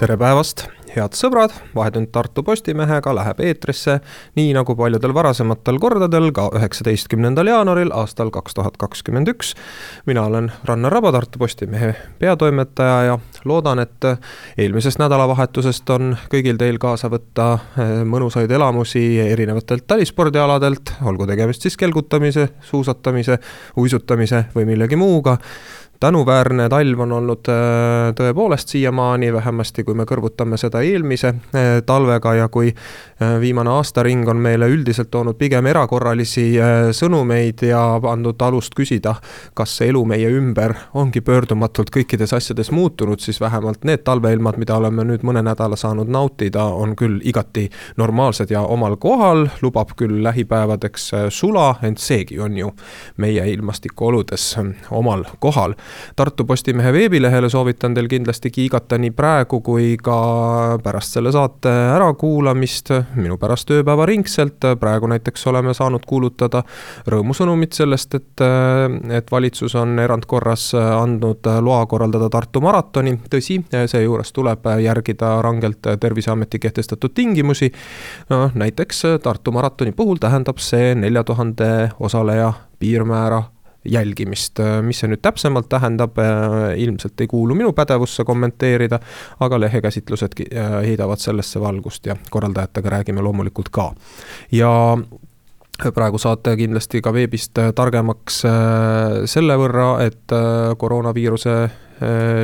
Tere päevast head sõbrad, Vahetund Tartu Postimehega läheb eetrisse nii nagu paljudel varasematel kordadel ka üheksateistkümnendal jaanuaril aastal kaks tuhat kakskümmend üks. mina olen Rannar Raba, Tartu Postimehe peatoimetaja ja loodan, et eelmisest nädalavahetusest on kõigil teil kaasa võtta eh, mõnusaid elamusi erinevatelt talispordialadelt, olgu tegemist siis kelgutamise, suusatamise, uisutamise või millegi muuga tänuväärne talv on olnud äh, tõepoolest siiamaani, vähemasti kui me kõrvutame seda eelmise äh, talvega ja kui äh, viimane aastaring on meile üldiselt toonud pigem erakorralisi sõnumeid ja andnud alust küsida, kas see elu meie ümber ongi pöördumatult kõikides asjades muutunud, siis vähemalt need talveilmad, mida oleme nüüd mõne nädala saanud nautida, on küll igati normaalsed ja omal kohal, lubab küll lähipäevadeks sula, ent seegi on ju meie ilmastikuoludes omal kohal Tartu Postimehe veebilehele soovitan teil kindlasti kiigata nii praegu kui ka pärast selle saate ärakuulamist minu pärast ööpäeva ringselt. praegu näiteks oleme saanud kuulutada rõõmusõnumit sellest, et, et valitsus on erandkorras andnud loa korraldada Tartu maratoni. tõsi, seejuures tuleb järgida rangelt Terviseameti kehtestatud tingimusi. noh, näiteks Tartu maratoni puhul tähendab see nelja tuhande osaleja piirmäära jälgimist, mis see nüüd täpsemalt tähendab, äh, ilmselt ei kuulu minu pädevusse kommenteerida, aga lehekäsitlused äh, heidavad sellesse valgust ja korraldajatega räägime loomulikult ka. ja praegu saate kindlasti ka veebist targemaks äh, selle võrra, et koroonaviiruse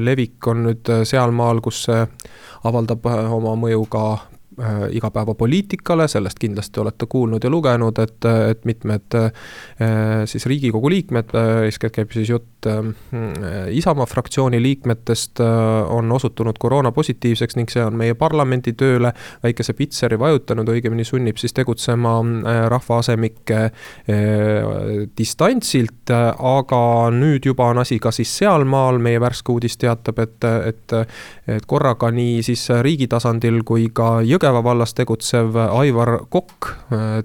levik on nüüd sealmaal, kus see avaldab oma mõju ka Äh, igapäevapoliitikale, sellest kindlasti olete kuulnud ja lugenud, et, et mitmed äh, siis Riigikogu liikmed, äh, eeskätt käib siis jutt Isamaa fraktsiooni liikmetest, on osutunud koroona positiivseks ning see on meie parlamendi tööle väikese pitseri vajutanud, õigemini sunnib siis tegutsema rahvaasemikke distantsilt, aga nüüd juba on asi ka siis sealmaal, meie värske uudis teatab, et, et, et korraga nii siis riigi tasandil kui ka Jõge Jõgeva vallas tegutsev Aivar Kokk,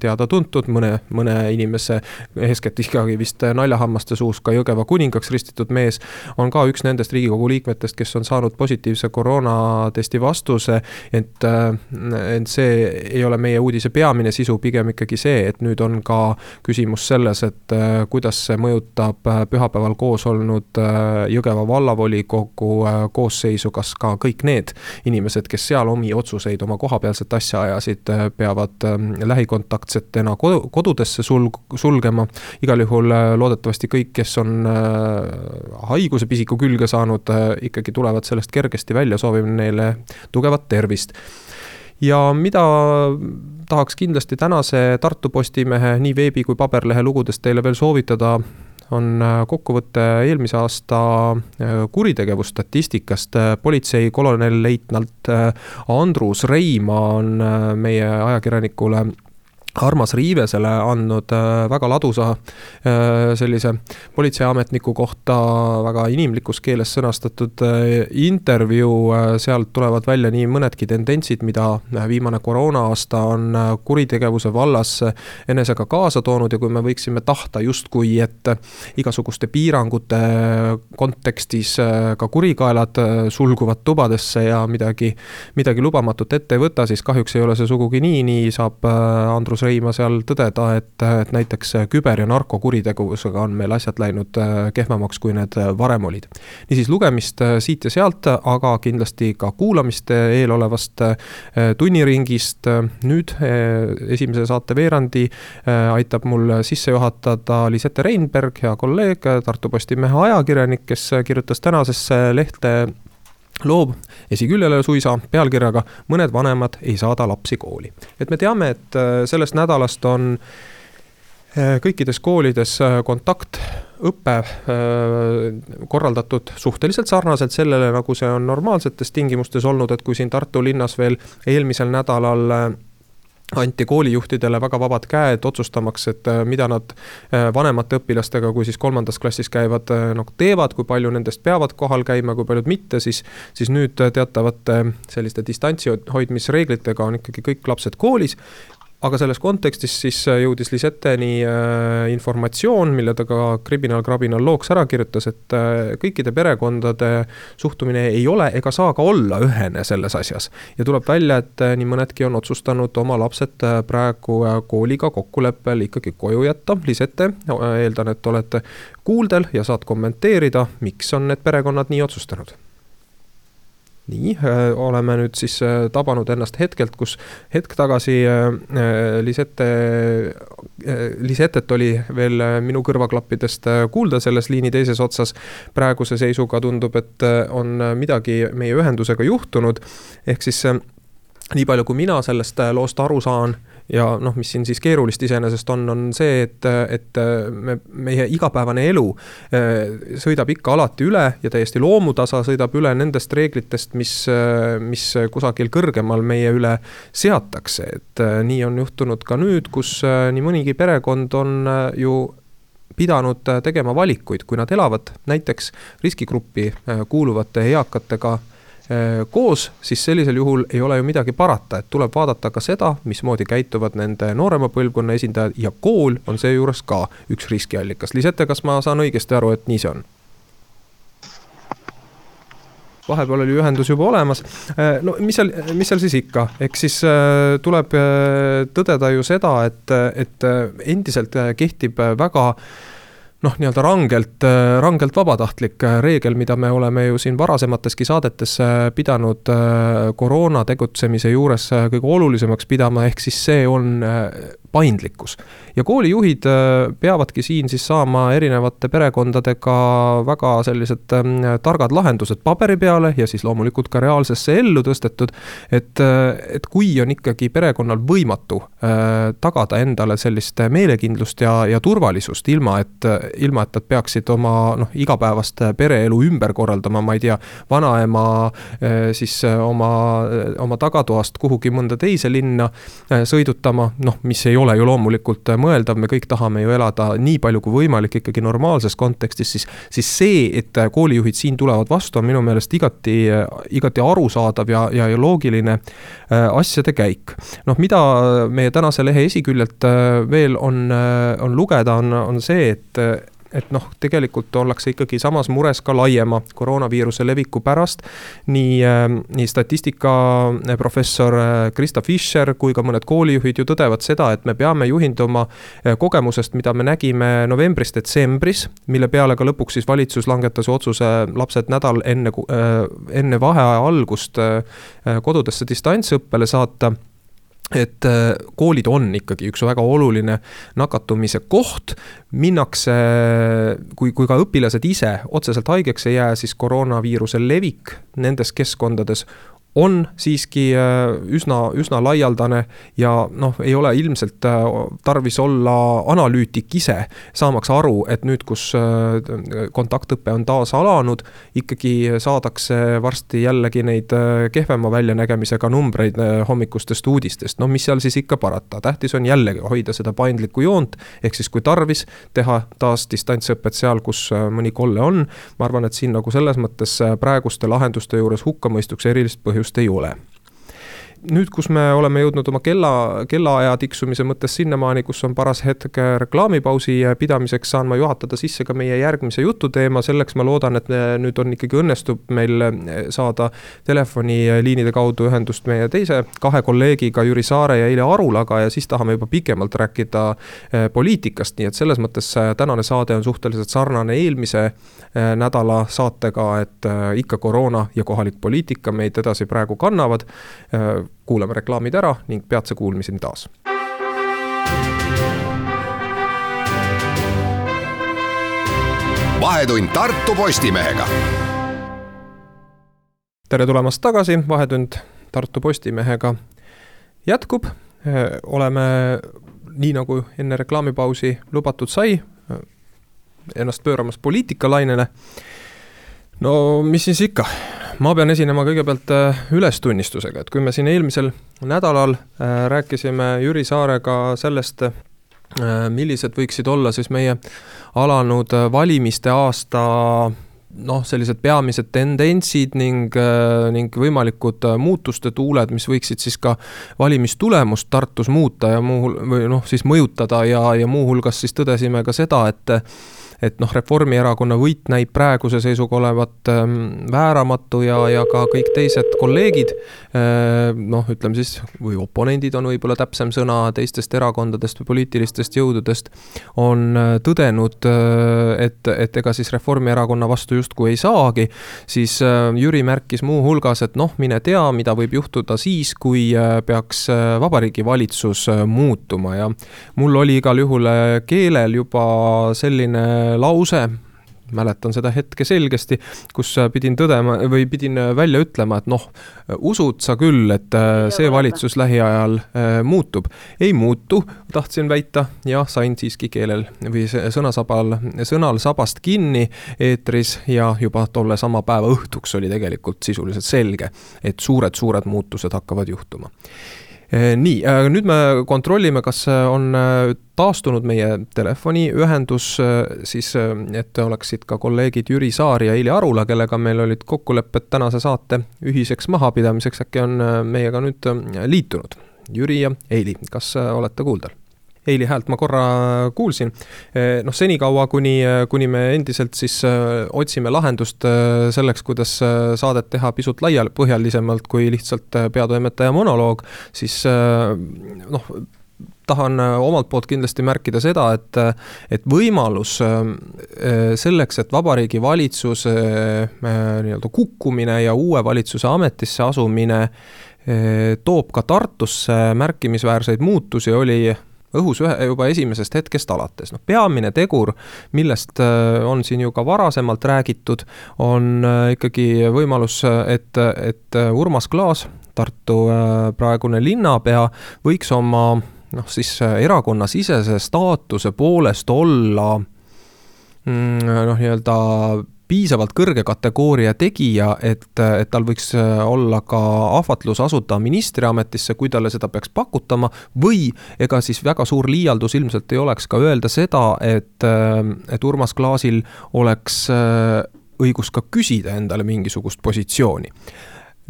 teada-tuntud, mõne, mõne inimese, eeskätt ikkagi vist naljahammaste suus ka Jõgeva kuningaks ristitud mees, on ka üks nendest Riigikogu liikmetest, kes on saanud positiivse koroonatesti vastuse, ent, ent see ei ole meie uudise peamine sisu, pigem ikkagi see, et nüüd on ka küsimus selles, et kuidas see mõjutab pühapäeval koos olnud Jõgeva vallavolikogu koosseisu, kas ka kõik need inimesed, kes seal omi otsuseid oma koha peal kohapealset asja ajasid, äh, peavad ähm, lähikontaktsetena kodudesse sulg-, sulgema. igal juhul äh, loodetavasti kõik, kes on äh, haiguse pisiku külge saanud, ikkagi tulevad sellest kergesti välja, soovime neile tugevat tervist ja mida tahaks kindlasti tänase Tartu Postimehe nii veebi kui paberlehe lugudest teile veel soovitada, on äh, kokkuvõte eelmise aasta äh, kuritegevusstatistikast. äh, Andrus Reima on meie ajakirjanikule Armas Riivesele andnud äh, väga ladusa äh, sellise politseiametniku kohta väga inimlikus keeles sõnastatud äh, intervjuu, sealt tulevad välja nii mõnedki tendentsid, mida viimane koroona-aasta on kuritegevuse vallas enesega kaasa toonud ja kui me võiksime tahta justkui, et igasuguste piirangute kontekstis ka kurikaelad sulguvad tubadesse ja midagi, midagi lubamatut ette ei võta, siis kahjuks ei ole see sugugi nii, nii saab Andrus Andrus Reima seal tõdeda, et, et näiteks küber- ja narkokuritegevusega on meil asjad läinud äh, kehvemaks, kui need äh, varem olid. niisiis lugemist äh, siit ja sealt, aga kindlasti ka kuulamist eelolevast tunniringist. nüüd esimese saate veerandi aitab mul sisse juhatada Lisette Reinberg, hea kolleeg, Tartu Postimehe ajakirjanik, kes kirjutas tänasesse lehte loob esiküljele suisa pealkirjaga Mõned vanemad ei saada lapsi kooli. et me teame, et äh, sellest nädalast on äh, kõikides koolides äh, kontaktõpe korraldatud suhteliselt sarnaselt sellele, nagu see on normaalsetes tingimustes olnud, et kui siin Tartu linnas veel eelmisel nädalal anti koolijuhtidele väga vabad käed otsustamaks, et äh, mida nad äh, vanemate õpilastega, kui siis kolmandas klassis käivad, nagu teevad, kui palju nendest peavad kohal käima, kui paljud mitte, siis. siis nüüd teatavate selliste distantsi hoidmisreeglitega on ikkagi kõik lapsed koolis aga selles kontekstis siis äh, jõudis Lisetteni äh, informatsioon, mille ta ka Kriminal Krabinal looks ära kirjutas, et äh, kõikide perekondade suhtumine ei ole ega saa ka olla ühene selles asjas. ja tuleb välja, et nii mõnedki on otsustanud oma lapsed praegu kooliga kokkuleppel ikkagi koju jätta. Lisette, eeldan, et olete kuuldel ja saad kommenteerida, miks on need perekonnad nii otsustanud nii, äh, oleme nüüd siis äh, tabanud ennast hetkelt, kus hetk tagasi äh, Lisette, Lisetet oli veel minu kõrvaklappidest kuulda selles liini teises otsas. praeguse seisuga tundub, et on midagi meie ühendusega juhtunud, ehk siis nii palju, kui mina sellest loost aru saan ja noh, mis siin siis keerulist iseenesest on, on see, et, et me, meie igapäevane elu eh, sõidab ikka alati üle ja täiesti loomutasa sõidab üle nendest reeglitest, mis, mis kusagil kõrgemal meie üle seatakse, et nii on juhtunud ka nüüd, kus nii mõnigi perekond on ju pidanud tegema valikuid, kui nad elavad. Näiteks riskigruppi kuuluvate eakatega Äh, koos, siis sellisel juhul ei ole ju midagi parata, et tuleb vaadata ka seda, mismoodi käituvad nende noorema põlvkonna esindajad ja kool on seejuures ka üks riskiallikas. Lisette, kas ma saan õigesti aru, et nii see on? vahepeal oli ühendus juba olemas. Äh, no mis seal, mis seal siis ikka, eks siis äh, tuleb tõdeda ju seda, et, et endiselt kehtib väga noh, nii-öelda rangelt, rangelt vabatahtlik reegel, mida me oleme ju siin varasemateski saadetes pidanud koroona tegutsemise juures kõige olulisemaks pidama, ehk siis see on paindlikkus. ja koolijuhid äh, peavadki siin siis saama erinevate perekondadega väga sellised ähm, targad lahendused paberi peale ja siis loomulikult ka reaalsesse ellu tõstetud. et, äh, et kui on ikkagi perekonnal võimatu äh, tagada endale sellist meelekindlust ja, ja turvalisust, ilma et, ilma et nad peaksid oma noh, igapäevast pereelu ümber korraldama, ma ei tea, vanaema siis oma, oma tagatoast kuhugi mõnda teise linna sõidutama, noh, mis ei ole ju loomulikult äh, mõeldav, me kõik tahame ju elada nii palju kui võimalik ikkagi normaalses kontekstis, siis. siis see, et äh, koolijuhid siin tulevad vastu, on minu meelest igati, äh, igati arusaadav ja, ja, ja loogiline asjade käik. noh, mida meie tänase lehe esiküljelt veel on, on lugeda, on, on see, et et noh, tegelikult ollakse ikkagi samas mures ka laiema koroonaviiruse leviku pärast. nii, ähm, nii statistikaprofessor äh, Krista Fischer kui ka mõned koolijuhid ju tõdevad seda, et me peame juhinduma äh, kogemusest, mida me nägime novembris-detsembris, mille peale ka lõpuks siis valitsus langetas otsuse lapsed nädal enne, äh, enne vaheaja algust kodudesse distantsõppele saata et äh, koolid on ikkagi üks väga oluline nakatumise koht, minnakse, kui, kui ka õpilased ise otseselt haigeks ei jää, siis koroonaviiruse levik nendes keskkondades on siiski äh, üsna, üsna laialdane ja noh, ei ole ilmselt äh, tarvis olla analüütik ise, saamaks aru, et nüüd, kus äh, kontaktõpe on taas alanud, ikkagi saadakse varsti jällegi neid kehvema väljanägemisega numbreid hommikustest uudistest. no mis seal siis ikka parata, tähtis on jällegi hoida seda paindlikku joont, ehk siis kui tarvis, teha taas distantsõpet seal, kus mõni kolle on. ma arvan, et siin nagu selles mõttes praeguste lahenduste juures hukkamõistuks erilist põhjust põhjust ei ole nüüd, kus me oleme jõudnud oma kella, kellaaja tiksumise mõttes sinnamaani, kus on paras hetk reklaamipausi pidamiseks, saan ma juhatada sisse ka meie järgmise jututeema, selleks ma loodan, et nüüd on ikkagi õnnestub meil saada telefoniliinide kaudu ühendust meie teise kahe kolleegiga, Jüri Saare ja Eile Arulaga ja siis tahame juba pikemalt rääkida eh, poliitikast, nii et selles mõttes eh, tänane saade on suhteliselt sarnane eelmise eh, nädala saatega, et ikka koroona ja kohalik poliitika meid edasi praegu kannavad kuulame reklaamid ära ning peatse kuulmiseni taas. vahetund Tartu Postimehega. tere tulemast tagasi, Vahetund Tartu Postimehega jätkub. oleme nii nagu enne reklaamipausi lubatud sai, ennast pööramas poliitikalainele. no mis siis ikka ma pean esinema kõigepealt ülestunnistusega, et kui me siin eelmisel nädalal rääkisime Jüri Saarega sellest, millised võiksid olla siis meie alanud valimiste aasta noh, sellised peamised tendentsid ning, äh, ning võimalikud äh, muutuste tuuled, mis võiksid siis ka valimistulemust Tartus muuta ja muu, või noh, siis mõjutada ja, ja muuhulgas siis tõdesime ka seda, et et noh, Reformierakonna võit näib praeguse seisuga olevat ähm, vääramatu ja, ja ka kõik teised kolleegid äh,, noh, ütleme siis, või oponendid on võib-olla täpsem sõna, teistest erakondadest või poliitilistest jõududest, on äh, tõdenud äh,, et, et ega siis Reformierakonna vastu justkui ei saagi, siis Jüri märkis muuhulgas, et noh, mine tea, mida võib juhtuda siis, kui peaks Vabariigi Valitsus muutuma ja mul oli igal juhul keelel juba selline lause, mäletan seda hetke selgesti, kus pidin tõdema või pidin välja ütlema, et noh, usud sa küll, et äh, see valitsus lähiajal äh, muutub. ei muutu, tahtsin väita ja sain siiski keelel või sõnasabal, sõnal sabast kinni eetris ja juba tolle sama päeva õhtuks oli tegelikult sisuliselt selge, et suured-suured muutused hakkavad juhtuma nii, äh, nüüd me kontrollime, kas äh, on äh, taastunud meie telefoniühendus, siis et oleksid ka kolleegid Jüri Saar ja Eili Arula, kellega meil olid kokkulepped tänase saate ühiseks mahapidamiseks, äkki on meiega nüüd liitunud. Jüri ja Eili, kas olete kuuldel? Eili häält ma korra kuulsin. Eh, noh, senikaua, kuni, kuni me endiselt siis eh, otsime lahendust eh, selleks, kuidas saadet teha pisut laiapõhjalisemalt kui lihtsalt peatoimetaja monoloog, siis noh, tahan omalt poolt kindlasti märkida seda, et, et võimalus selleks, et Vabariigi Valitsuse nii-öelda kukkumine ja uue valitsuse ametisse asumine toob ka Tartusse märkimisväärseid muutusi, oli õhus ühe, juba esimesest hetkest alates. noh, peamine tegur, millest äh, on siin ju ka varasemalt räägitud, on äh, ikkagi võimalus, et, et äh, Urmas Klaas, Tartu praegune linnapea, võiks oma noh, siis erakonnasisese staatuse poolest olla mm, noh, nii-öelda piisavalt kõrge kategooria tegija, et, et tal võiks äh, olla ka ahvatlus asuda ministriametisse, kui talle seda peaks pakutama, või ega siis väga suur liialdus ilmselt ei oleks ka öelda seda, et, äh, et Urmas Klaasil oleks äh, õigus ka küsida endale mingisugust positsiooni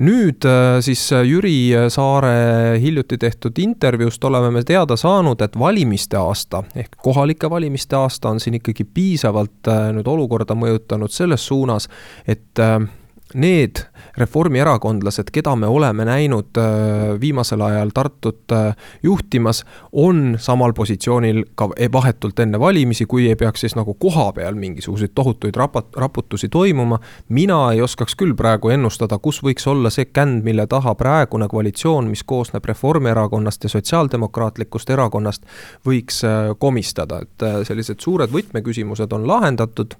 nüüd äh, siis äh, Jüri Saare hiljuti tehtud intervjuust oleme me teada saanud, et valimiste aasta ehk kohalike valimiste aasta on siin ikkagi piisavalt äh, nüüd olukorda mõjutanud selles suunas, et need reformierakondlased, keda me oleme näinud äh, viimasel ajal Tartut äh, juhtimas, on samal positsioonil ka e-, vahetult enne valimisi, kui ei peaks siis nagu kohapeal mingisuguseid tohutuid rapat-, raputusi toimuma. mina ei oskaks küll praegu ennustada, kus võiks olla see känd, mille taha praegune koalitsioon, mis koosneb Reformierakonnast ja Sotsiaaldemokraatlikust Erakonnast, võiks äh, komistada, et sellised suured võtmeküsimused on lahendatud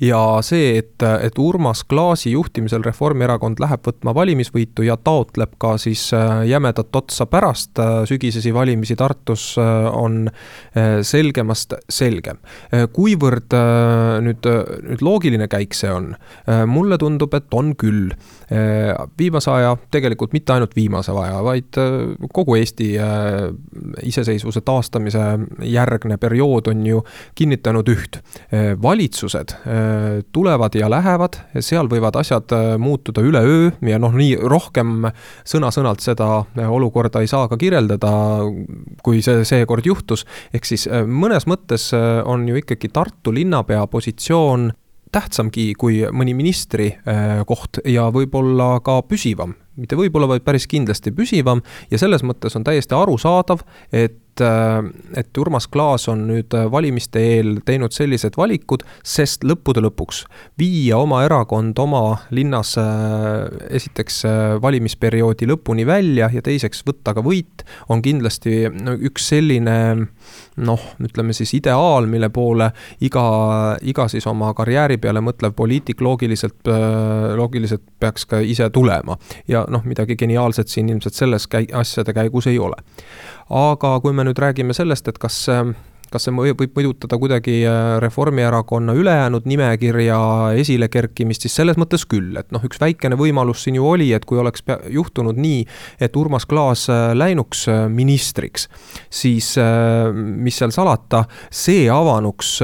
ja see, et, et Urmas Klaasi juhtimisel Reformierakond läheb võtma valimisvõitu ja taotleb ka siis äh, jämedat otsa pärast äh, sügisesi valimisi Tartus, äh, on selgemast selgem. kuivõrd nüüd, nüüd loogiline käik see on? mulle tundub, et on küll. viimase aja, tegelikult mitte ainult viimase aja, vaid kogu Eesti iseseisvuse taastamise järgne periood on ju kinnitanud üht. valitsused Äh, tulevad ja lähevad, seal võivad asjad äh, muutuda üleöö ja noh, nii rohkem sõna-sõnalt seda äh, olukorda ei saa ka kirjeldada, kui see seekord juhtus. ehk siis mõnes mõttes on ju ikkagi Tartu linnapea positsioon tähtsamgi kui mõni ministri koht ja võib-olla ka püsivam mitte võib-olla, vaid päris kindlasti püsivam ja selles mõttes on täiesti arusaadav, et et Urmas Klaas on nüüd valimiste eel teinud sellised valikud, sest lõppude lõpuks viia oma erakond oma linnas esiteks valimisperioodi lõpuni välja ja teiseks võtta ka võit, on kindlasti üks selline noh, ütleme siis ideaal, mille poole iga, iga siis oma karjääri peale mõtlev poliitik loogiliselt, loogiliselt peaks ka ise tulema. ja noh, midagi geniaalset siin ilmselt selles käi-, asjade käigus ei ole. aga kui me nüüd räägime sellest, et kas kas see võib mõjutada kuidagi Reformierakonna ülejäänud nimekirja esilekerkimist, siis selles mõttes küll, et noh, üks väikene võimalus siin ju oli, et kui oleks juhtunud nii, et Urmas Klaas läinuks ministriks, siis mis seal salata, see avanuks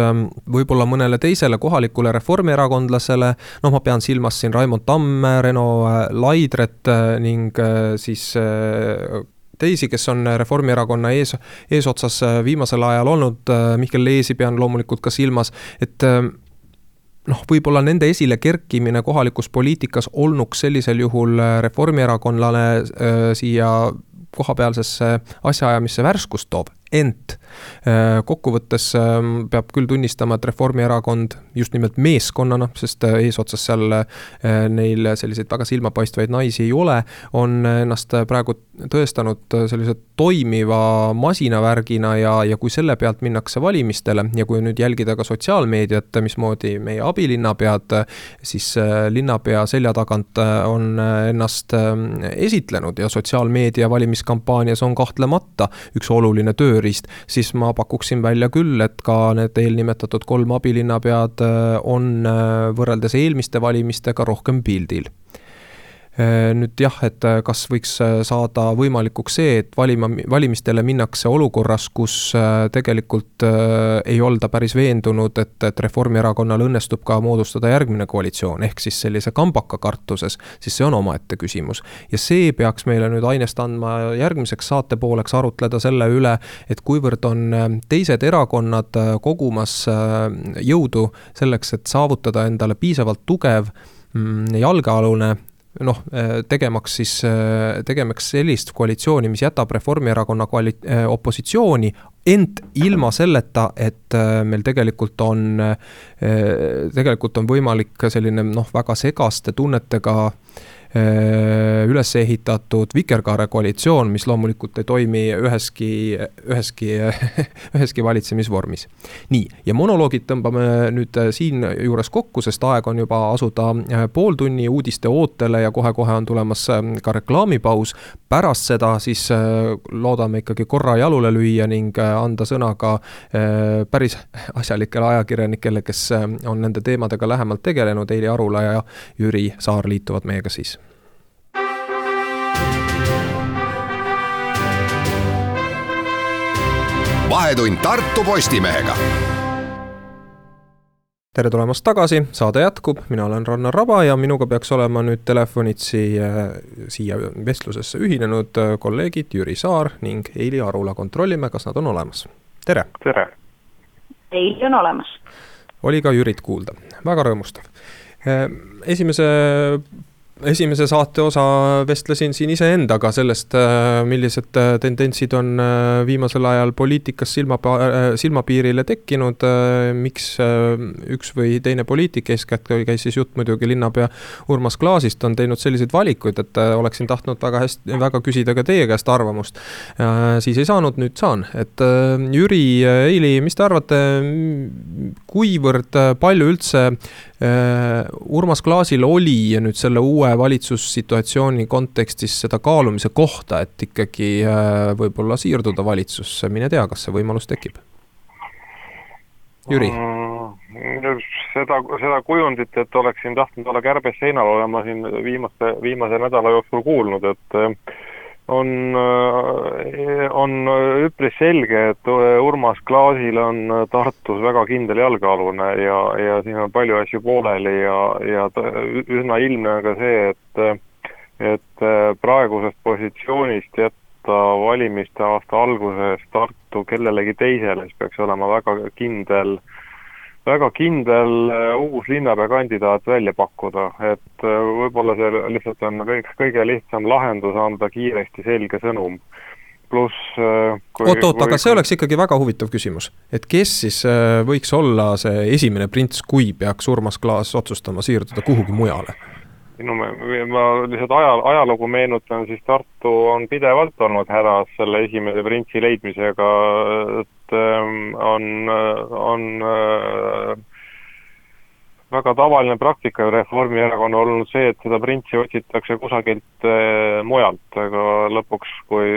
võib-olla mõnele teisele kohalikule reformierakondlasele, noh, ma pean silmas siin Raimond Tamme, Reno Laidret ning siis teisi, kes on Reformierakonna ees, eesotsas viimasel ajal olnud, Mihkel Leesi pean loomulikult ka silmas, et noh, võib-olla nende esile kerkimine kohalikus poliitikas olnuks sellisel juhul reformierakondlane äh, siia kohapealsesse asjaajamisse värskust toob, ent äh, kokkuvõttes ähm, peab küll tunnistama, et Reformierakond just nimelt meeskonnana, sest äh, eesotsas seal äh, neil selliseid väga silmapaistvaid naisi ei ole, on ennast praegu tõestanud sellise toimiva masinavärgina ja, ja kui selle pealt minnakse valimistele ja kui nüüd jälgida ka sotsiaalmeediat, mismoodi meie abilinnapead siis linnapea selja tagant on ennast esitlenud ja sotsiaalmeedia valimiskampaanias on kahtlemata üks oluline töö tööriist, siis ma pakuksin välja küll, et ka need eelnimetatud kolm abilinnapead äh, on äh, võrreldes eelmiste valimistega rohkem pildil nüüd jah, et äh, kas võiks äh, saada võimalikuks see, et valima, valimistele minnakse olukorras, kus tegelikult ei olda päris veendunud, et, et Reformierakonnal õnnestub ka moodustada järgmine koalitsioon, ehk siis sellise kambaka kartuses, siis see on omaette küsimus. ja see peaks meile nüüd ainest andma järgmiseks saate pooleks arutleda selle üle, et kuivõrd on teised erakonnad kogumas jõudu selleks, et saavutada endale piisavalt tugev mm, jalgealune noh, äh, tegemaks siis, äh, tegemaks sellist koalitsiooni, mis jätab Reformierakonna koali-, äh, opositsiooni, ent ilma selleta, et meil tegelikult on, tegelikult on võimalik selline noh, väga segaste tunnetega äh, üles ehitatud vikerkaare koalitsioon, mis loomulikult ei toimi üheski, üheski, üheski valitsemisvormis. nii, ja monoloogid tõmbame nüüd siinjuures kokku, sest aeg on juba asuda äh, pooltunni uudiste ootele ja kohe-kohe on tulemas äh, ka reklaamipaus. pärast seda siis loodame ikkagi korra jalule lüüa ning anda sõna ka päris asjalikele ajakirjanikele, kes on nende teemadega lähemalt tegelenud, Eili Arula ja Jüri Saar liituvad meiega siis vahetund Tartu Postimehega tere tulemast tagasi, saade jätkub, mina olen Rannar Raba ja minuga peaks olema nüüd telefonitsi siia vestlusesse ühinenud kolleegid Jüri Saar ning Eili Arula, kontrollime, kas nad on olemas. tere! tere! Eili on olemas. oli ka Jürit kuulda, väga rõõmustav. esimese esimese saate osa vestlesin siin iseendaga sellest, äh, millised äh, tendentsid on äh, viimasel ajal poliitikas silma, silmapiirile tekkinud. miks üks või teine poliitik, eeskätt käis siis jutt muidugi linnapea Urmas Klaasist, on teinud selliseid valikuid, et oleksin tahtnud väga hästi, väga küsida ka teie käest arvamust. siis ei saanud, nüüd saan, et Jüri, Eili, mis te arvate, kuivõrd palju üldse Urmas Klaasil oli nüüd selle uue valitsussituatsiooni kontekstis seda kaalumise kohta, et ikkagi äh, võib-olla siirduda valitsusse, mine tea, kas see võimalus tekib? Jüri mm,? seda, seda kujundit, et oleksin tahtnud olla kärbes seinal, olen ma siin viimaste, viimase nädala jooksul kuulnud, et äh, on, äh, on üpris selge, et Urmas Klaasil on Tartus väga kindel jalgealune ja, ja siin on palju asju pooleli ja, ja üsna ilmne on ka see, et et praegusest positsioonist jätta valimiste aasta alguses Tartu kellelegi teisele, siis peaks olema väga kindel äh, väga kindel äh, uus linnapeakandidaat välja pakkuda, et äh, võib-olla see lihtsalt on kõik, kõige lihtsam lahendus anda kiiresti selge sõnum. pluss äh, oot-oot, aga see oleks ikkagi väga huvitav küsimus, et kes siis võiks olla see esimene prints, kui peaks Urmas Klaas otsustama siirduda kuhugi mujale? no ma, ma lihtsalt aja, ajalugu meenutan, siis Tartu on pidevalt olnud hädas selle esimese printsi leidmisega, on, on äh, väga tavaline praktika Reformierakonnal olnud see, et seda printsi otsitakse kusagilt äh, mujalt, aga lõpuks, kui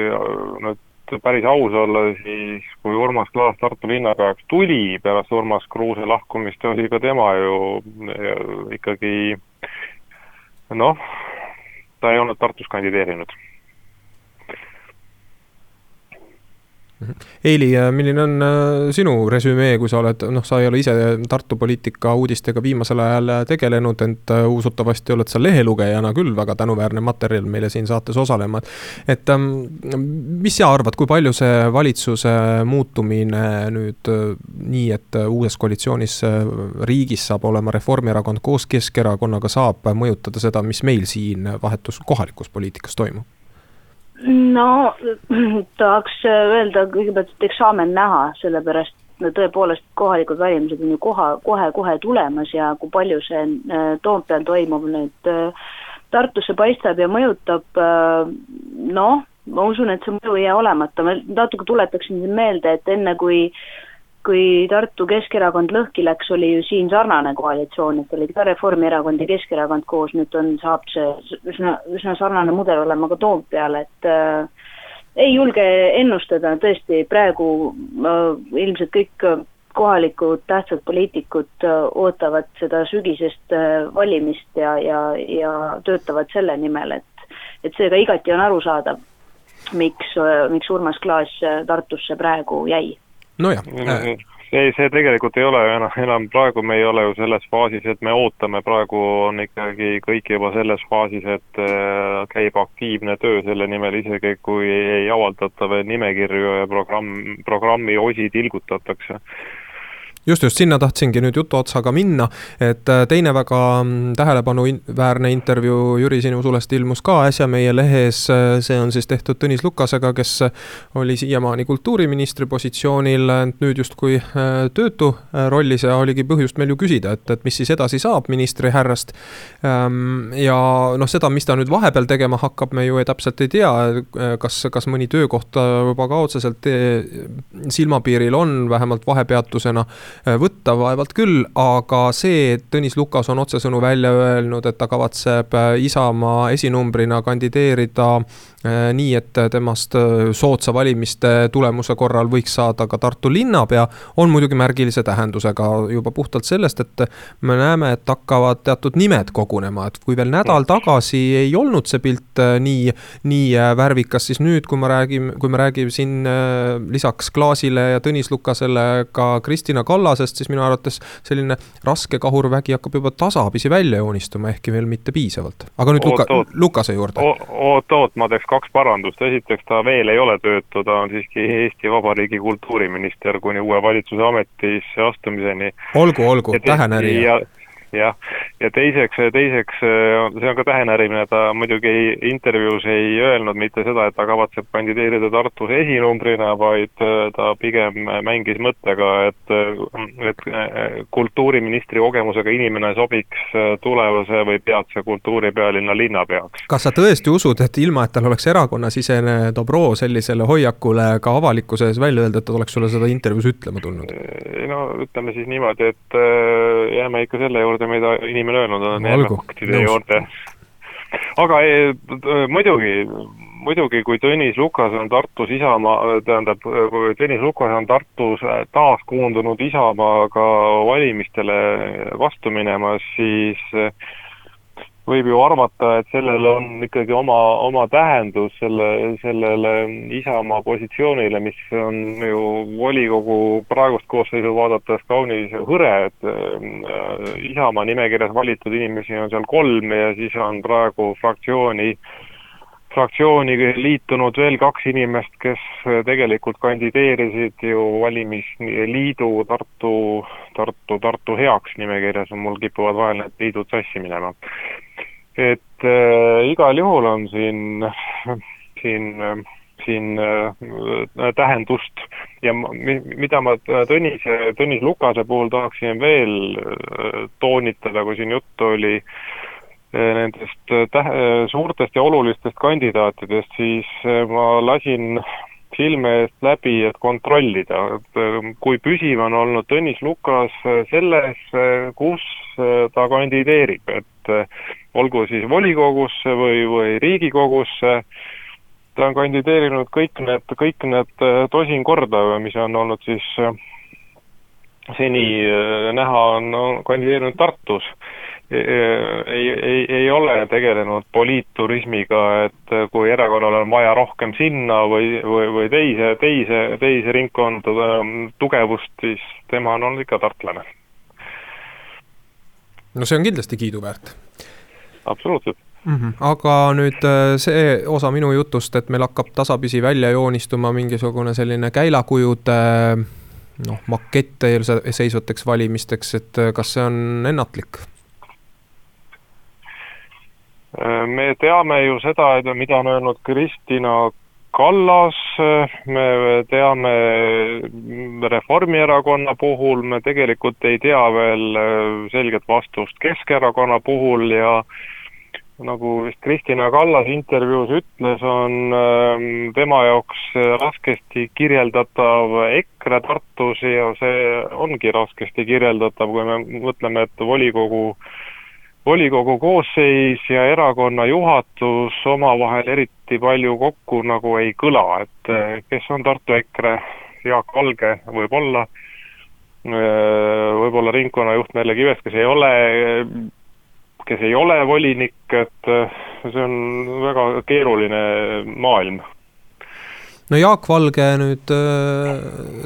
nüüd päris aus olla, siis kui Urmas Klaas Tartu linnapeaks tuli pärast Urmas Kruuse lahkumist, oli ka tema ju ikkagi noh, ta ei olnud Tartus kandideerinud Eili, äh, milline on äh, sinu resümee, kui sa oled, noh, sa ei ole ise Tartu poliitika uudistega viimasel ajal äh, tegelenud, ent usutavasti oled sa lehelugejana küll väga tänuväärne materjal meile siin saates osalema. et ähm, mis sa arvad, kui palju see valitsuse muutumine nüüd nii, et uues koalitsioonis riigis saab olema Reformierakond koos Keskerakonnaga, saab mõjutada seda, mis meil siin vahetus kohalikus poliitikas toimub? No tahaks öelda kõigepealt, et eksamen näha, sellepärast no tõepoolest kohalikud valimised on ju koha, kohe-kohe tulemas ja kui palju see äh, Toompeal toimub nüüd äh, Tartusse paistab ja mõjutab, äh, noh, ma usun, et see mõju ei jää olemata, ma natuke tuletaksin meelde, et enne kui äh, kui Tartu Keskerakond lõhki läks, oli ju siin sarnane koalitsioon, et olid ka Reformierakond ja Keskerakond koos, nüüd on, saab see üsna, üsna sarnane mudel olema ka Toompeal, et äh, ei julge ennustada, tõesti, praegu äh, ilmselt kõik kohalikud tähtsad poliitikud äh, ootavad seda sügisest äh, valimist ja, ja, ja töötavad selle nimel, et et seega igati on arusaadav, miks, äh, miks Urmas Klaas äh, Tartusse praegu jäi nojah. See, see tegelikult ei ole enam, enam praegu me ei ole ju selles faasis, et me ootame, praegu on ikkagi kõik juba selles faasis, et äh, käib aktiivne töö selle nimel, isegi kui ei avaldata veel nimekirju ja programm, programmi osi tilgutatakse just, just sinna tahtsingi nüüd jutu otsaga minna, et äh, teine väga mm, tähelepanuväärne intervjuu Jüri sinu sulest ilmus ka äsja meie lehes, see on siis tehtud Tõnis Lukasega, kes oli siiamaani kultuuriministri positsioonil, nüüd justkui äh, töötu äh, rollis ja oligi põhjust meil ju küsida, et, et mis siis edasi saab ministri härrast. Ähm, ja noh, seda, mis ta nüüd vahepeal tegema hakkab, me ju ei, täpselt ei tea, kas, kas mõni töökoht juba ka otseselt silmapiiril on, vähemalt vahepeatusena Äh, võtta vaevalt küll, aga see, et Tõnis Lukas on otsesõnu välja öelnud, et ta kavatseb äh, Isamaa esinumbrina kandideerida äh, nii, et temast soodsa valimiste tulemuse korral võiks saada ka Tartu linnapea, on muidugi märgilise tähendusega juba puhtalt sellest, et me näeme, et hakkavad teatud nimed kogunema, et kui veel nädal tagasi ei olnud see pilt nii, nii värvikas, siis nüüd, kui ma räägin, kui me räägime siin lisaks Klaasile ja Tõnis Lukasele ka Kristina Kallasest, siis minu arvates selline raske kahurvägi hakkab juba tasapisi välja joonistuma, ehkki veel mitte piisavalt. aga nüüd Luka, Lukase juurde. oot-oot, ma teeks kaks parandust, esiteks ta veel ei ole töötu, ta on siiski Eesti Vabariigi kultuuriminister kuni uue valitsuse ametisse astumiseni. olgu, olgu, tähenärija jah, ja teiseks, teiseks see on ka tähenärimine, ta muidugi ei, intervjuus ei öelnud mitte seda, et ta kavatseb kandideerida Tartus esinumbrina, vaid ta pigem mängis mõttega, et, et kultuuriministri kogemusega inimene sobiks tulevase või peatse kultuuripealinna linnapeaks. kas sa tõesti usud, et ilma, et tal oleks erakonnasisene dobroo sellisele hoiakule ka avalikkuse ees välja öelda, et ta oleks sulle seda intervjuus ütlema tulnud? no ütleme siis niimoodi, et jääme ikka selle juurde, juurde, mida inimene öelnud on, jääme faktide juurde. aga e, muidugi, muidugi kui Tõnis Lukas on Tartus Isamaa, tähendab, kui Tõnis Lukas on Tartus taas koondunud Isamaaga valimistele vastu minemas, siis võib ju arvata, et sellel on ikkagi oma, oma tähendus selle, sellele Isamaa positsioonile, mis on ju volikogu praegust koosseisu vaadates kaunis hõre, et äh, Isamaa nimekirjas valitud inimesi on seal kolm ja siis on praegu fraktsiooni fraktsiooni liitunud veel kaks inimest, kes tegelikult kandideerisid ju valimisliidu Tartu, Tartu, Tartu heaks nimekirjas, mul kipuvad vahel need liidud sassi minema et äh, igal juhul on siin, siin, siin äh, tähendust. Ja mida ma Tõnis, Tõnis Lukase puhul tahaksin veel äh, toonitada, kui siin juttu oli äh, nendest äh, tähe-, suurtest ja olulistest kandidaatidest, siis ma lasin silme eest läbi, et kontrollida, et kui püsiv on olnud Tõnis Lukas selles, kus ta kandideerib, et olgu siis volikogusse või, või Riigikogusse, ta on kandideerinud kõik need, kõik need tosin korda, mis on olnud siis seni näha, on, kandideerinud Tartus ei, ei, ei ole tegelenud poliitturismiga, et kui erakonnal on vaja rohkem sinna või, või, või teise, teise, teise ringkonda tugevust, siis tema on olnud ikka tartlane. No see on kindlasti kiiduväärt. absoluutselt mm. -hmm. aga nüüd äh, see osa minu jutust, et meil hakkab tasapisi välja joonistuma mingisugune selline käilakujude noh, makett eelseisvateks valimisteks, et äh, kas see on ennatlik? me teame ju seda, et mida on öelnud Kristina Kallas, me teame Reformierakonna puhul, me tegelikult ei tea veel äh, selget vastust Keskerakonna puhul ja nagu vist Kristina Kallas intervjuus ütles, on ähm, tema jaoks raskesti kirjeldatav EKRE Tartus ja see ongi raskesti kirjeldatav, kui me mõtleme, et volikogu äh, volikogu koosseis ja erakonna juhatus omavahel eriti palju kokku nagu ei kõla, et eh, kes on Tartu EKRE, Jaak Valge võib-olla, eh, võib-olla ringkonnajuht Merle Kives, kes ei ole, kes ei ole volinik, et eh, see on väga keeruline maailm no Jaak Valge nüüd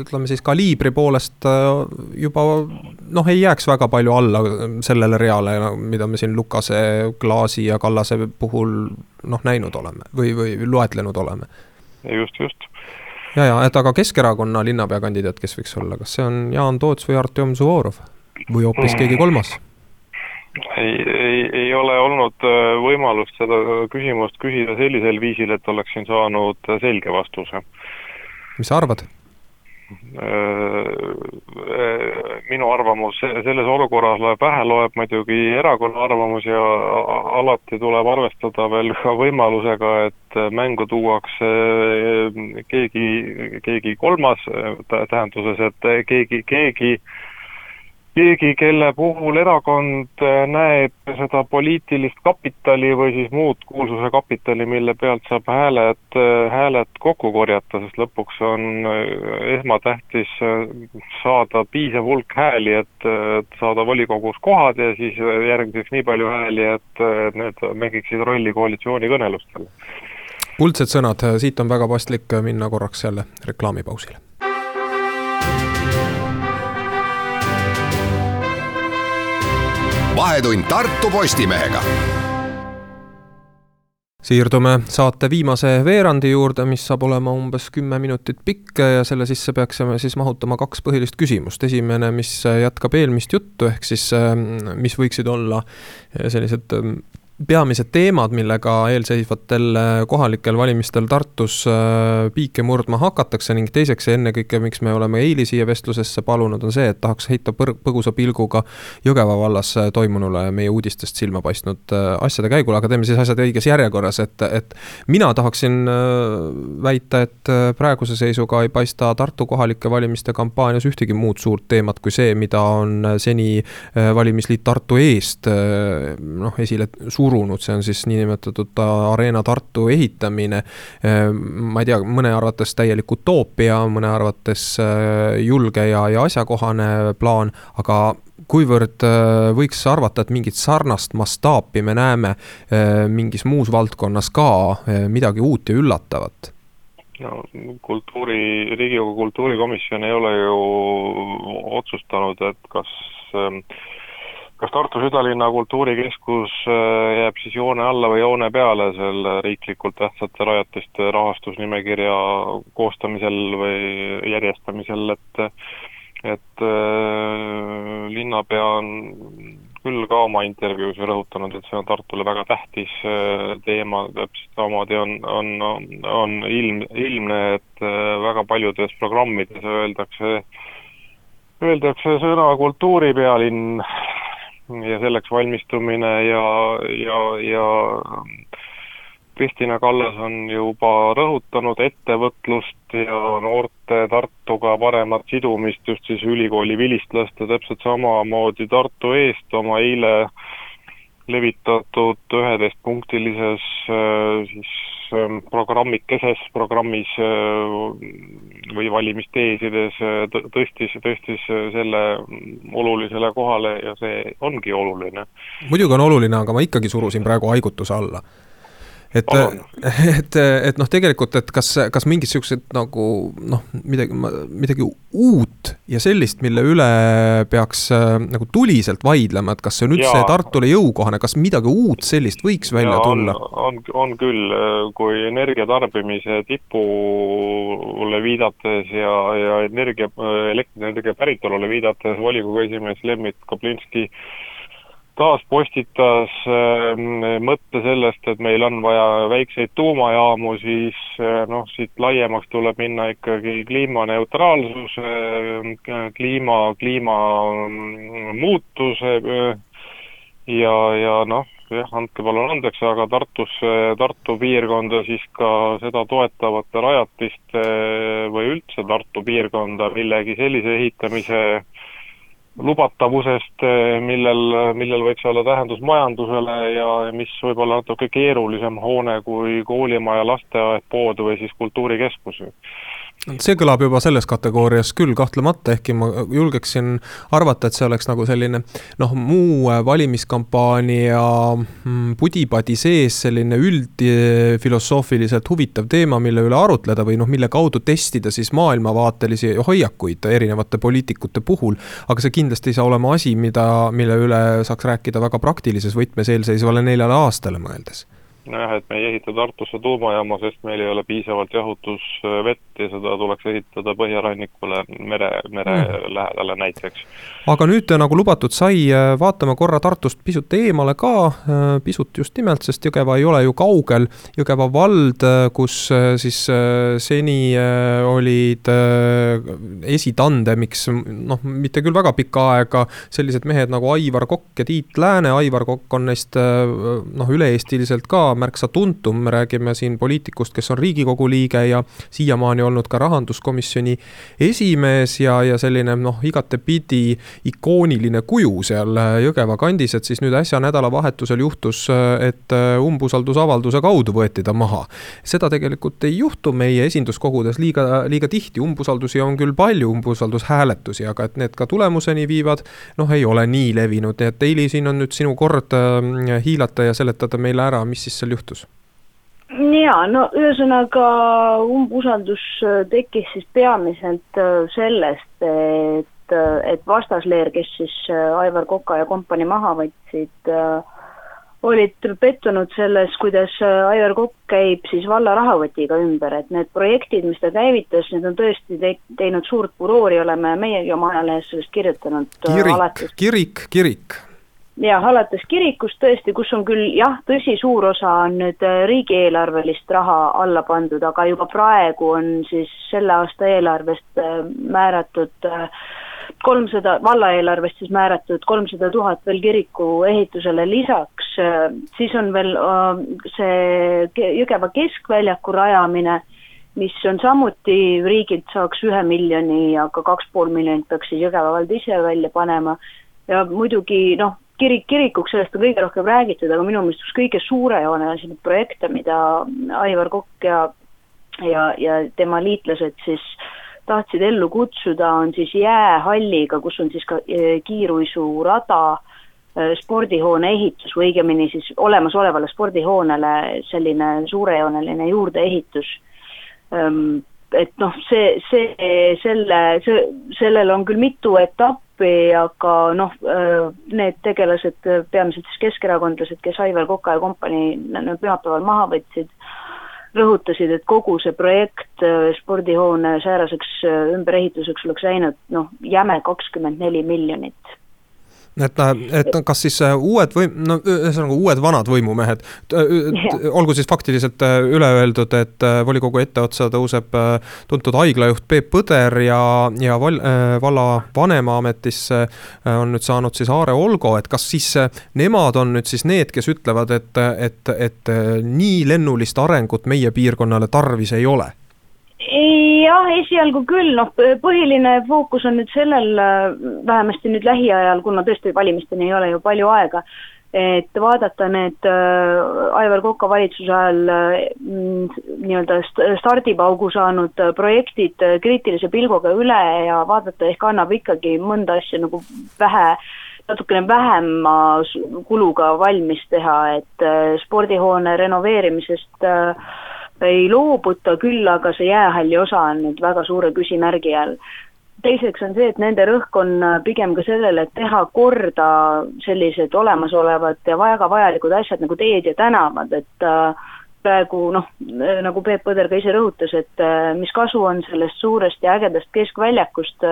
ütleme siis kaliibri poolest juba noh, ei jääks väga palju alla sellele reale, mida me siin Lukase, Klaasi ja Kallase puhul noh, näinud oleme või, või loetlenud oleme. just, just. ja, ja et aga Keskerakonna linnapeakandidaat, kes võiks olla, kas see on Jaan Toots või Artjom Suvorov või hoopis keegi kolmas? Ei, ei, ei ole olnud äh, võimalust seda küsimust küsida sellisel viisil, et oleksin saanud selge vastuse. mis sa arvad? Äh, äh, minu arvamus selles olukorras loeb vähe, loeb muidugi erakonna arvamus ja alati tuleb arvestada veel ka võimalusega, et mängu tuuakse keegi, keegi kolmas tähenduses, et keegi, keegi keegi, kelle puhul erakond äh, näeb seda poliitilist kapitali või siis muud kuulsuse kapitali, mille pealt saab hääled, äh, hääled kokku korjata, sest lõpuks on äh, esmatähtis saada piisav hulk hääli, et, saada volikogus kohad ja siis järgmiseks nii palju hääli, et need mängiksid rolli koalitsioonikõnelustel. kuldsed sõnad, siit on väga paslik minna korraks jälle reklaamipausile vahetund Tartu Postimehega siirdume saate viimase veerandi juurde, mis saab olema umbes kümme minutit pikk ja selle sisse peaksime siis mahutama kaks põhilist küsimust. esimene, mis jätkab eelmist juttu, ehk siis mis võiksid olla sellised peamised teemad, millega eelseisvatel äh, kohalikel valimistel Tartus äh, piike murdma hakatakse ning teiseks ja ennekõike, miks me oleme Eili siia vestlusesse palunud, on see, et tahaks heita põr-, põgusa pilguga Jõgeva vallas äh, toimunule meie uudistest silma paistnud asjade käigule, aga teeme siis asjad õiges järjekorras, et, et mina tahaksin väita, et praeguse seisuga ei paista Tartu kohalike valimiste kampaanias ühtegi muud suurt teemat kui see, mida on seni valimisliit Tartu eest noh, esile suur surunud, see on siis niinimetatud Arena Tartu ehitamine. ma ei tea, mõne arvates täielik utoopia, mõne arvates äh, julge ja, ja asjakohane plaan, aga kuivõrd äh, võiks arvata, et mingit sarnast mastaapi me näeme äh, mingis muus valdkonnas ka, midagi uut ja üllatavat? no kultuuri, Riigikogu kultuurikomisjon ei ole ju otsustanud, et kas äh, kas Tartu südalinna kultuurikeskus äh, jääb siis joone alla või joone peale selle riiklikult tähtsate rajatiste rahastusnimekirja koostamisel või järjestamisel, et et äh, linnapea on küll ka oma intervjuus rõhutanud, et see on Tartule väga tähtis äh, teema, täpselt samamoodi on, on, on ilm, ilmne, et väga paljudes programmides öeldakse, öeldakse sõna kultuuripealinn ja selleks valmistumine ja, ja, ja Kristina Kallas on juba rõhutanud ettevõtlust ja noorte Tartuga paremat sidumist just siis ülikooli vilistlaste, täpselt samamoodi Tartu eest oma eile levitatud üheteistpunktilises äh, siis ähm, programmikeses, programmis või valimisteesides tõstis, tõstis selle olulisele kohale ja see ongi oluline. muidugi on oluline, aga ma ikkagi surusin praegu haigutuse alla et, et, et noh, tegelikult, et kas, kas mingid siuksed nagu noh, midagi, midagi uut ja sellist, mille üle peaks äh, nagu tuliselt vaidlema, et kas see on üldse Tartule jõukohane, kas midagi uut sellist võiks välja ja, tulla? on, on küll, kui energiatarbimise tipule viidates ja, ja energia, elektrienergia päritolule viidates volikogu esimees Lembit Kaplinski taas postitas ähm, mõtte sellest, et meil on vaja väikseid tuumajaamu, siis äh, noh, siit laiemaks tuleb minna ikkagi kliimaneutraalsuse, äh, kliima, kliimamuutuse äh, ja, ja noh, jah, andke palun andeks, aga Tartusse, Tartu piirkonda siis ka seda toetavate rajatiste või üldse Tartu piirkonda millegi sellise ehitamise lubatavusest, eh, millel, millel võiks olla tähendus majandusele ja mis võib olla natuke keerulisem hoone kui koolimaja, lasteaed, pood või siis kultuurikeskus see kõlab juba selles kategoorias küll kahtlemata, ehkki ma julgeksin arvata, et see oleks nagu selline noh, muu valimiskampaania mm, pudipadi sees selline üldfilosoofiliselt huvitav teema, mille üle arutleda või noh, mille kaudu testida siis maailmavaatelisi hoiakuid erinevate poliitikute puhul. aga see kindlasti ei saa olema asi, mida, mille üle saaks rääkida väga praktilises võtmes eelseisvale neljale aastale mõeldes nojah, et me ei ehita Tartusse tuumajaama, sest meil ei ole piisavalt jahutusvett ja seda tuleks ehitada põhjarannikule mere, mere mm. lähedale näiteks. aga nüüd, nagu lubatud sai, vaatame korra Tartust pisut eemale ka, pisut just nimelt, sest Jõgeva ei ole ju kaugel. Jõgeva vald, kus siis seni olid esitandemiks, noh, mitte küll väga pikka aega, sellised mehed nagu Aivar Kokk ja Tiit Lääne, Aivar Kokk on neist noh, üle-eestiliselt ka märksa tuntum, me räägime siin poliitikust, kes on riigikogu liige ja siiamaani olnud ka rahanduskomisjoni esimees ja, ja selline noh, igatepidi ikooniline kuju seal Jõgeva kandis, et siis nüüd äsja nädalavahetusel juhtus, et umbusaldusavalduse kaudu võeti ta maha. seda tegelikult ei juhtu meie esinduskogudes liiga, liiga tihti, umbusaldusi on küll palju, umbusaldushääletusi, aga et need ka tulemuseni viivad, noh, ei ole nii levinud, nii et Eili, siin on nüüd sinu kord äh, hiilata ja seletada meile ära, mis siis seal juhtus? jaa, no ühesõnaga umbusaldus äh, tekkis siis peamiselt äh, sellest, et, äh, et vastasleer, kes siis Aivar Koka ja kompanii maha võtsid, olid pettunud selles, kuidas Aivar Kokk käib siis valla rahakotiga ümber, et need projektid, mis ta käivitas, need on tõesti te teinud suurt furoori, oleme meiegi oma ajalehes sellest kirjutanud. kirik, kirik, kirik jah, alates kirikust tõesti, kus on küll jah, tõsi, suur osa on nüüd äh, riigieelarvelist raha alla pandud, aga juba praegu on siis selle aasta eelarvest äh, määratud äh, kolmsada, valla eelarvest siis määratud kolmsada tuhat veel kiriku ehitusele lisaks, siis on veel see Jõgeva keskväljaku rajamine, mis on samuti riigilt saaks ühe miljoni, aga kaks pool miljonit peaks siis Jõgeva vald ise välja panema. Ja muidugi noh, kirik kirikuks, sellest on kõige rohkem räägitud, aga minu meelest üks kõige suurejoonelisemaid projekte, mida Aivar Kokk ja ja, ja tema liitlased siis tahtsid ellu kutsuda, on siis jäähalliga, kus on siis ka e, kiiruisurada, e, spordihoone ehitus või õigemini siis olemasolevale spordihoonele selline suurejooneline juurdeehitus. Ehm, et noh, see, see, selle, see, sellel on küll mitu etappi, appi, aga noh, äh, need tegelased, peamiselt siis keskerakondlased, kes Aivar Koka ja kompanii pühapäeval maha võtsid, rõhutasid, et kogu see projekt äh, spordihoone sääraseks äh, ümberehituseks oleks läinud noh, jäme kakskümmend neli miljonit et, et kas siis äh, uued või, no ühesõnaga uued vanad võimumehed, olgu siis faktiliselt äh, üle öeldud, et äh, volikogu etteotsa tõuseb tuntud haiglajuht Peep Põder ja, ja val, valla vanema ametisse on nüüd saanud siis Aare Olgo, et kas siis nemad on nüüd siis need, kes ütlevad, et, et, et nii lennulist arengut meie piirkonnale tarvis ei ole jah, esialgu küll, noh, põhiline fookus on nüüd sellel, vähemasti nüüd lähiajal, kuna tõesti valimisteni ei ole ju palju aega, et vaadata need äh, Aivar Koka valitsuse ajal äh, nii-öelda stardipaugu saanud äh, projektid kriitilise pilguga üle ja vaadata, ehk annab ikkagi mõnda asja nagu vähe, natukene vähema kuluga valmis teha, et spordihoone renoveerimisest ei loobuta, küll aga see jäähalli osa on nüüd väga suure küsimärgi all. Teiseks on see, et nende rõhk on äh, pigem ka sellele, et teha korda sellised olemasolevad ja väga vajalikud asjad nagu teed ja tänavad, et äh, praegu noh, nagu Peep Põder ka ise rõhutas, et äh, mis kasu on sellest suurest ja ägedast keskväljakust,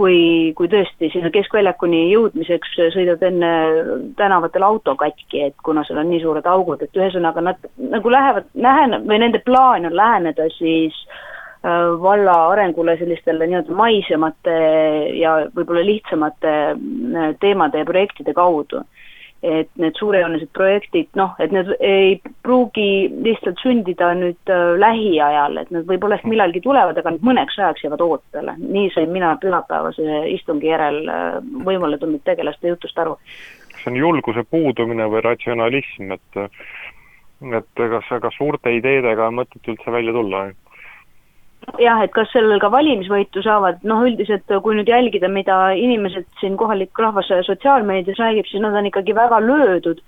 kui, kui tõesti sinna keskväljakuni jõudmiseks sõidad enne tänavatel auto katki, et kuna seal on nii suured augud, et ühesõnaga nad nagu lähevad, lähen- või nende plaan on läheneda siis Äh, valla arengule sellistele nii-öelda maisemate ja võib-olla lihtsamate äh, teemade ja projektide kaudu. Et need suurejoonelised projektid, noh, et need ei pruugi lihtsalt sündida nüüd äh, lähiajal, et nad võib-olla ehk millalgi tulevad, aga nad mõneks ajaks jäävad ootele. nii sain mina pühapäevase istungi järel võimule tulnud tegelaste jutust aru. see on julguse puudumine või ratsionalism, et et kas, kas suurte ideedega on mõtet üldse välja tulla? Jah, et kas sellel ka valimisvõitu saavad, noh üldiselt kui nüüd jälgida, mida inimesed siin kohalik rahvas sotsiaalmeedias räägib, siis nad on ikkagi väga löödud,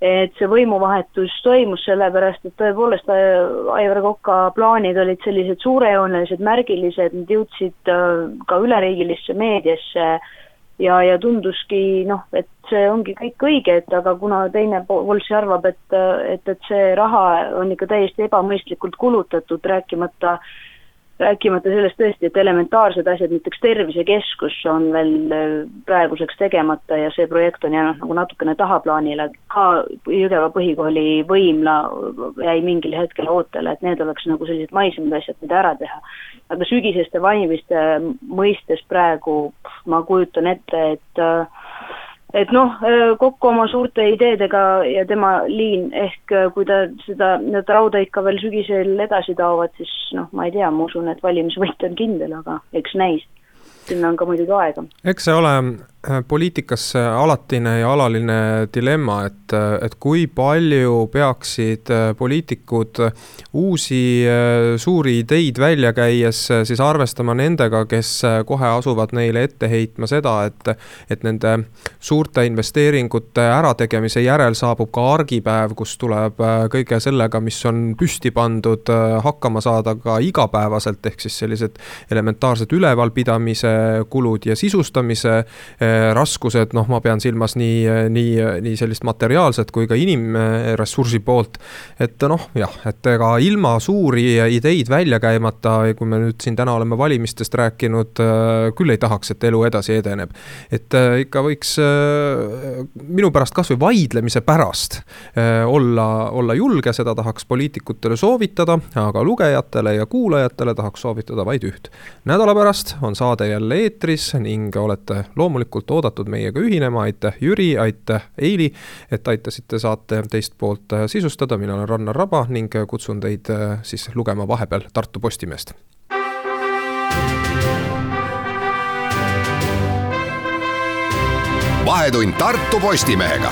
et see võimuvahetus toimus, sellepärast et tõepoolest äh, Aivar Koka plaanid olid sellised suurejoonelised, märgilised, nad jõudsid äh, ka üleriigilisse meediasse ja, ja tunduski noh, et see ongi kõik õige, et aga kuna teine pool siis arvab, et, et, et see raha on ikka täiesti ebamõistlikult kulutatud, rääkimata äh, rääkimata sellest tõesti, et elementaarsed asjad, näiteks tervisekeskus on veel äh, praeguseks tegemata ja see projekt on jäänud nagu natukene tahaplaanile, ka Jõgeva põhikooli võimla jäi mingil hetkel ootele, et need oleks nagu sellised maisemad asjad, mida ära teha. aga sügiseste valimiste mõistes praegu ma kujutan ette, et äh, et noh, kokku oma suurte ideedega ja tema liin ehk kui ta seda, need rauda ikka veel sügisel edasi taovad, siis noh, ma ei tea, ma usun, et valimisvõit on kindel, aga eks näis. sinna on ka muidugi aega. eks see ole Äh, poliitikas alatine ja alaline dilemma, et, et kui palju peaksid äh, poliitikud uusi äh, suuri ideid välja käies siis arvestama nendega, kes kohe asuvad neile ette heitma seda, et, et nende suurte investeeringute ärategemise järel saabub ka argipäev, kus tuleb kõige sellega, mis on püsti pandud, hakkama saada ka igapäevaselt, ehk siis sellised elementaarsed ülevalpidamise kulud ja sisustamise raskused, noh, ma pean silmas nii, nii, nii sellist materiaalset kui ka inimressursi poolt. et noh, jah, et ega ilma suuri ideid välja käimata, kui me nüüd siin täna oleme valimistest rääkinud, küll ei tahaks, et elu edasi edeneb. et äh, ikka võiks äh, minu pärast kasvõi vaidlemise pärast äh, olla, olla julge, seda tahaks poliitikutele soovitada, aga lugejatele ja kuulajatele tahaks soovitada vaid üht. nädala pärast on saade jälle eetris ning olete loomulikult loomulikult oodatud meiega ühinema, aitäh Jüri, aitäh Eili, et aitasite saate teist poolt äh, sisustada, mina olen Rannar Raba ning äh, kutsun teid äh, siis lugema vahepeal Tartu Postimeest. vahetund Tartu Postimehega